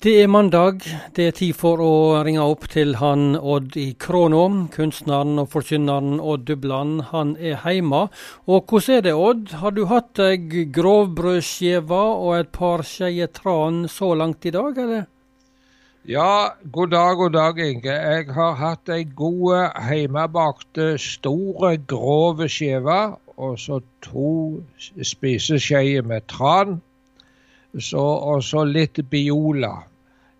Det er mandag. Det er tid for å ringe opp til han Odd i Kråna. Kunstneren og forkynneren Odd Dubland. Han er heime. Og hvordan er det, Odd? Har du hatt deg grovbrødskive og et par skeier tran så langt i dag, eller? Ja, god dag, god dag, Inge. Jeg har hatt ei god hjemmebakte store, grove skive, og så to spiseskjeer med tran. Og så litt Biola.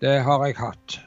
Det har jeg hatt.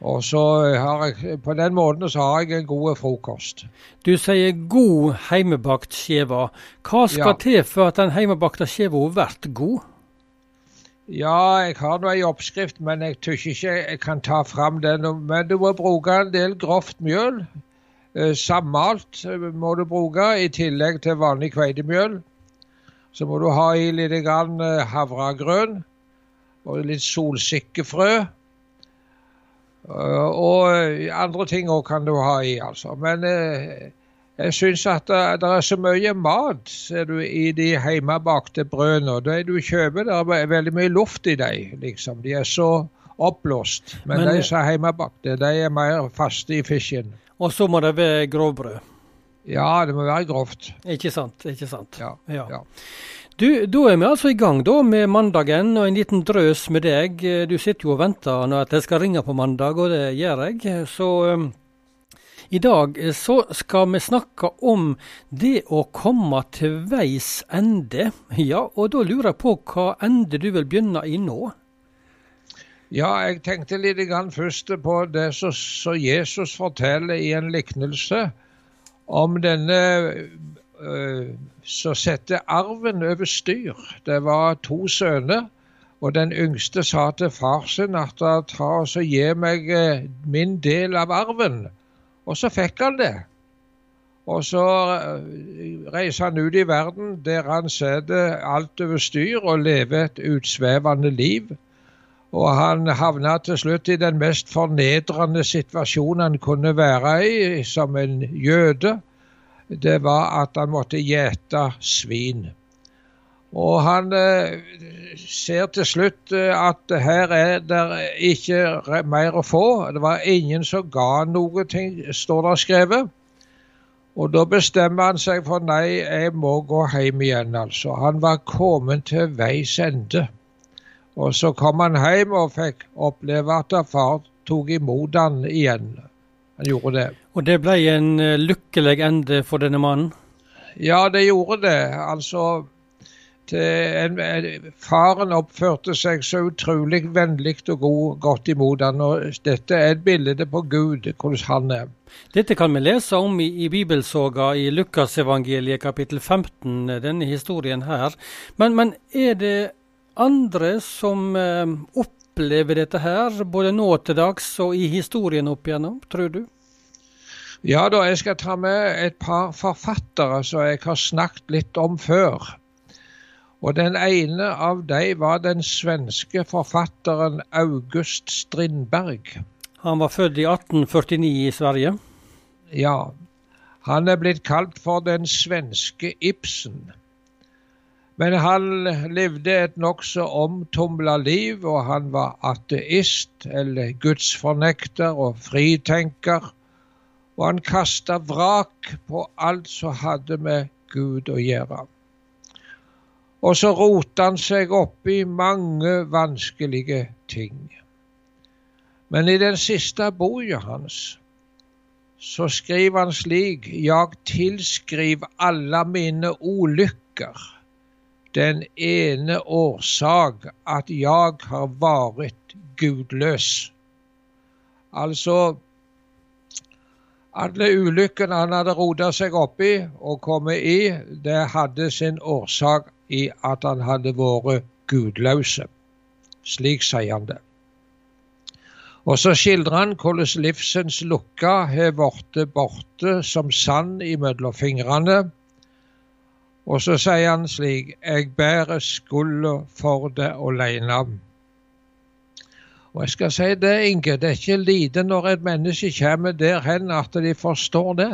Og så har jeg, På den måten så har jeg en god frokost. Du sier god heimebakt skive. Hva skal ja. til for at den heimebakte skiva blir god? Ja, jeg har nå ei oppskrift, men jeg tør ikke jeg kan ta fram den. Men du må bruke en del grovt mjøl. Eh, sammalt må du bruke, i tillegg til vanlig kveitemjøl. Så må du ha i litt havregrøn. eh, havregrønn og litt solsikkefrø. Eh, og andre ting òg kan du ha i, altså. Men eh, jeg syns at det, er så mye mat ser du, i de hjemmebakte brødene. Det du kjøper, det er veldig mye luft i dem, liksom. De er så oppblåst. Men, Men de som er hjemmebakte, de er mer faste i fisken. Og så må det være grovbrød? Ja, det må være grovt. Ikke sant. ikke sant. Ja, ja. ja. Du, Da er vi altså i gang da med mandagen og en liten drøs med deg. Du sitter jo og venter at jeg skal ringe på mandag, og det gjør jeg. Så um, i dag eh, så skal vi snakke om det å komme til veis ende. Ja, og da lurer jeg på hva ende du vil begynne i nå? Ja, jeg tenkte litt først på det som Jesus forteller i en liknelse om denne uh, sette arven over styr. Det var to sønner, og den yngste sa til far sin at ta og gi meg uh, min del av arven. Og så fikk han det. Og så uh, reiser han ut i verden der han setter alt over styr og lever et utsvevende liv. Og han havna til slutt i den mest fornedrende situasjonen han kunne være i, som en jøde. Det var at han måtte gjete svin. Og han eh, ser til slutt eh, at her er det ikke mer å få. Det var ingen som ga noe ting, står det skrevet. Og da bestemmer han seg for nei, jeg må gå hjem igjen, altså. Han var kommet til veis ende. Og så kom han hjem og fikk oppleve at far tok imot han igjen. Han gjorde det. Og det ble en eh, lykkelig ende for denne mannen? Ja, det gjorde det. Altså en, Faren oppførte seg så utrolig vennlig og god, godt imot han, og Dette er et bilde på Gud, hvordan han er. Dette kan vi lese om i, i bibelsoga i Lukasevangeliet kapittel 15, denne historien her. Men, men er det andre som eh, opplever dette her, både nå til dags og i historien opp igjennom, tror du? Ja da, jeg skal ta med et par forfattere som jeg har snakket litt om før. Og Den ene av dem var den svenske forfatteren August Strindberg. Han var født i 1849 i Sverige? Ja. Han er blitt kalt for den svenske Ibsen. Men han levde et nokså omtumla liv, og han var ateist eller gudsfornekter og fritenker. Og han kasta vrak på alt som hadde med Gud å gjøre. Og så rota han seg opp i mange vanskelige ting. Men i den siste boka hans så skriver han slik Jeg tilskriv alle mine ulykker den ene årsak at jeg har vært gudløs. Altså alle ulykkene han hadde rota seg opp i og kommet i, det hadde sin årsak i at han hadde vært gudløse. Slik sier han det. Og så skildrer han hvordan livsens lukka har blitt borte som sand imellom fingrene og så sier han slik Jeg bærer skylda for det alene. Og jeg skal si det, Inge, det er ikke lite når et menneske kommer der hen at de forstår det.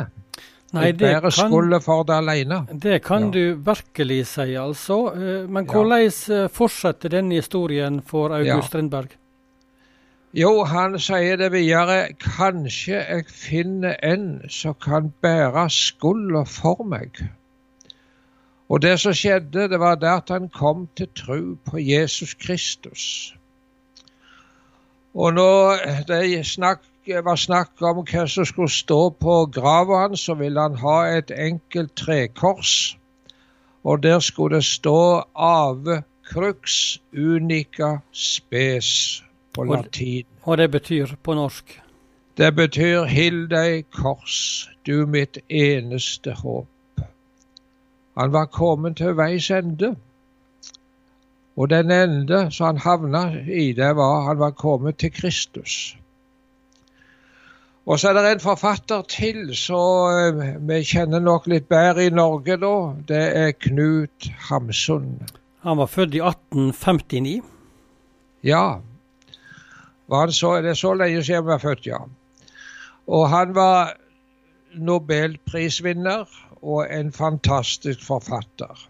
Nei, det bærer skylda for det alene. Det kan ja. du virkelig si, altså. Eh, men hvordan ja. Eh, fortsetter denne historien for August ja. Strindberg? Jo, han sier det videre. Kanskje jeg finner en som kan bære skulda for meg. Og det som skjedde, det var det at han kom til tro på Jesus Kristus. Og når det snakk, var snakk om hva som skulle stå på grava hans, så ville han ha et enkelt trekors. Og der skulle det stå 'Ave crux unica spes' på latin. Og det betyr på norsk? Det betyr 'Hill deg kors, du mitt eneste håp'. Han var kommet til veis ende. Og den ende som han havna i, det var han var kommet til Kristus. Og så er det en forfatter til som eh, vi kjenner nok litt bedre i Norge da. Det er Knut Hamsun. Han var født i 1859? Ja. Var så, det er så lenge siden han var født, ja. Og han var nobelprisvinner og en fantastisk forfatter.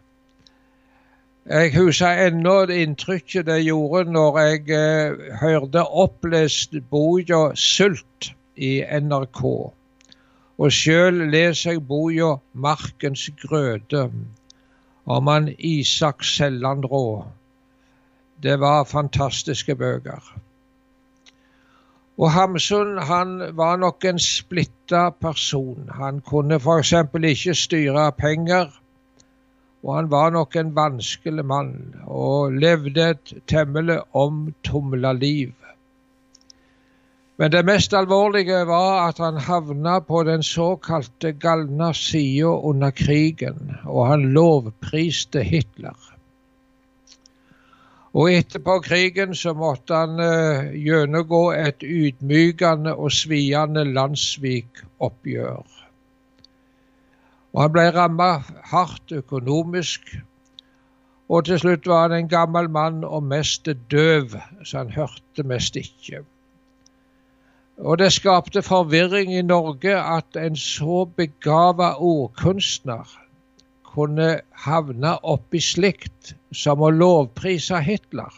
Jeg husker ennå det inntrykket det gjorde når jeg eh, hørte opplest boka 'Sult' i NRK. Og sjøl leser jeg boka 'Markens grøde' om han Isak Sellandrå. Det var fantastiske bøker. Og Hamsun han var nok en splitta person. Han kunne f.eks. ikke styre penger. Og han var nok en vanskelig mann og levde et temmelig omtumla liv. Men det mest alvorlige var at han havna på den såkalte galne sida under krigen, og han lovpriste Hitler. Og etterpå krigen så måtte han uh, gjennomgå et ydmykende og sviende landssvikoppgjør. Og han ble rammet hardt økonomisk, og til slutt var han en gammel mann og mest døv, så han hørte mest ikke. Og det skapte forvirring i Norge at en så begava ordkunstner kunne havne oppi slikt som å lovprise Hitler.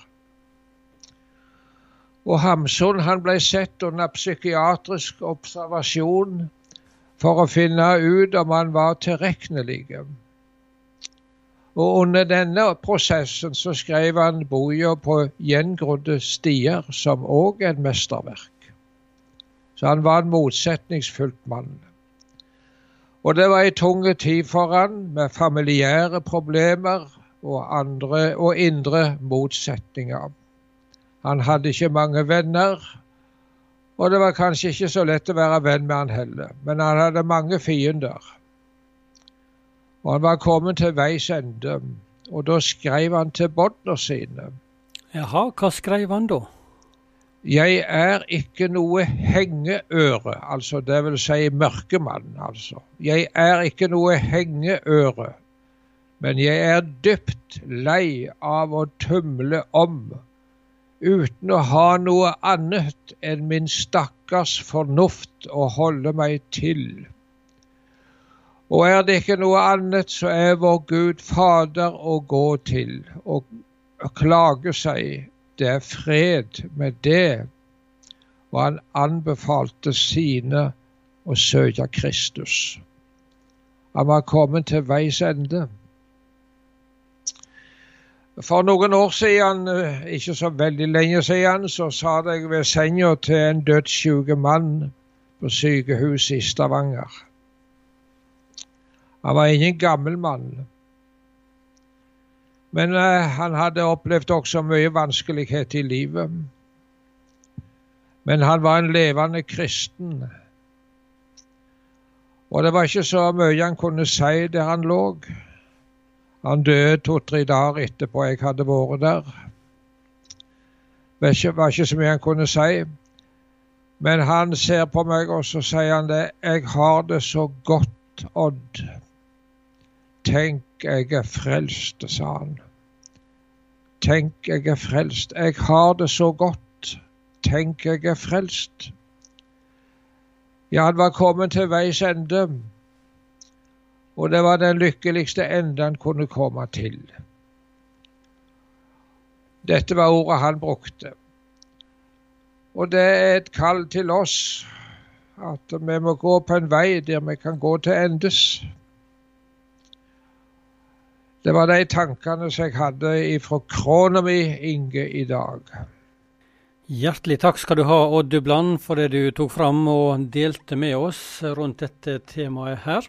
Og Hamsun han ble sett under psykiatrisk observasjon for å finne ut om han var tilregnelig. Og under denne prosessen så skrev han boka på gjengrodde stier, som òg et mesterverk. Så han var en motsetningsfullt mann. Og det var ei tung tid for han, med familiære problemer og, andre, og indre motsetninger. Han hadde ikke mange venner, og det var kanskje ikke så lett å være venn med han heller, men han hadde mange fiender. Og han var kommet til veis ende, og da skrev han til båndene sine. Jaha, hva skrev han da? Jeg er ikke noe hengeøre, altså det vil si mørkemann, altså. Jeg er ikke noe hengeøre, men jeg er dypt lei av å tumle om uten å ha noe annet enn min stakkars fornuft å holde meg til. Og er det ikke noe annet, så er vår Gud Fader å gå til og klage seg det er fred med det. Og han anbefalte sine å søke Kristus. Han var kommet til veis ende. For noen år siden, eh, ikke så veldig lenge siden, så satt jeg ved senga til en dødssyk mann på sykehuset i Stavanger. Han var ingen gammel mann. Men eh, han hadde opplevd også mye vanskelighet i livet. Men han var en levende kristen. Og det var ikke så mye han kunne si der han lå. Han døde to-tre dager etterpå jeg hadde vært der. Det var ikke så mye han kunne si. Men han ser på meg, og så sier han det. 'Jeg har det så godt, Odd'. Tenk, jeg er frelst, sa han. Tenk, jeg er frelst. Jeg har det så godt. Tenk, jeg er frelst. Ja, han var kommet til veis ende, og det var den lykkeligste ende han kunne komme til. Dette var ordet han brukte. Og det er et kall til oss at vi må gå på en vei der vi kan gå til endes. Det var de tankene som jeg hadde ifra krona mi, Inge, i dag. Hjertelig takk skal du ha, Odd Dubland, for det du tok fram og delte med oss rundt dette temaet her.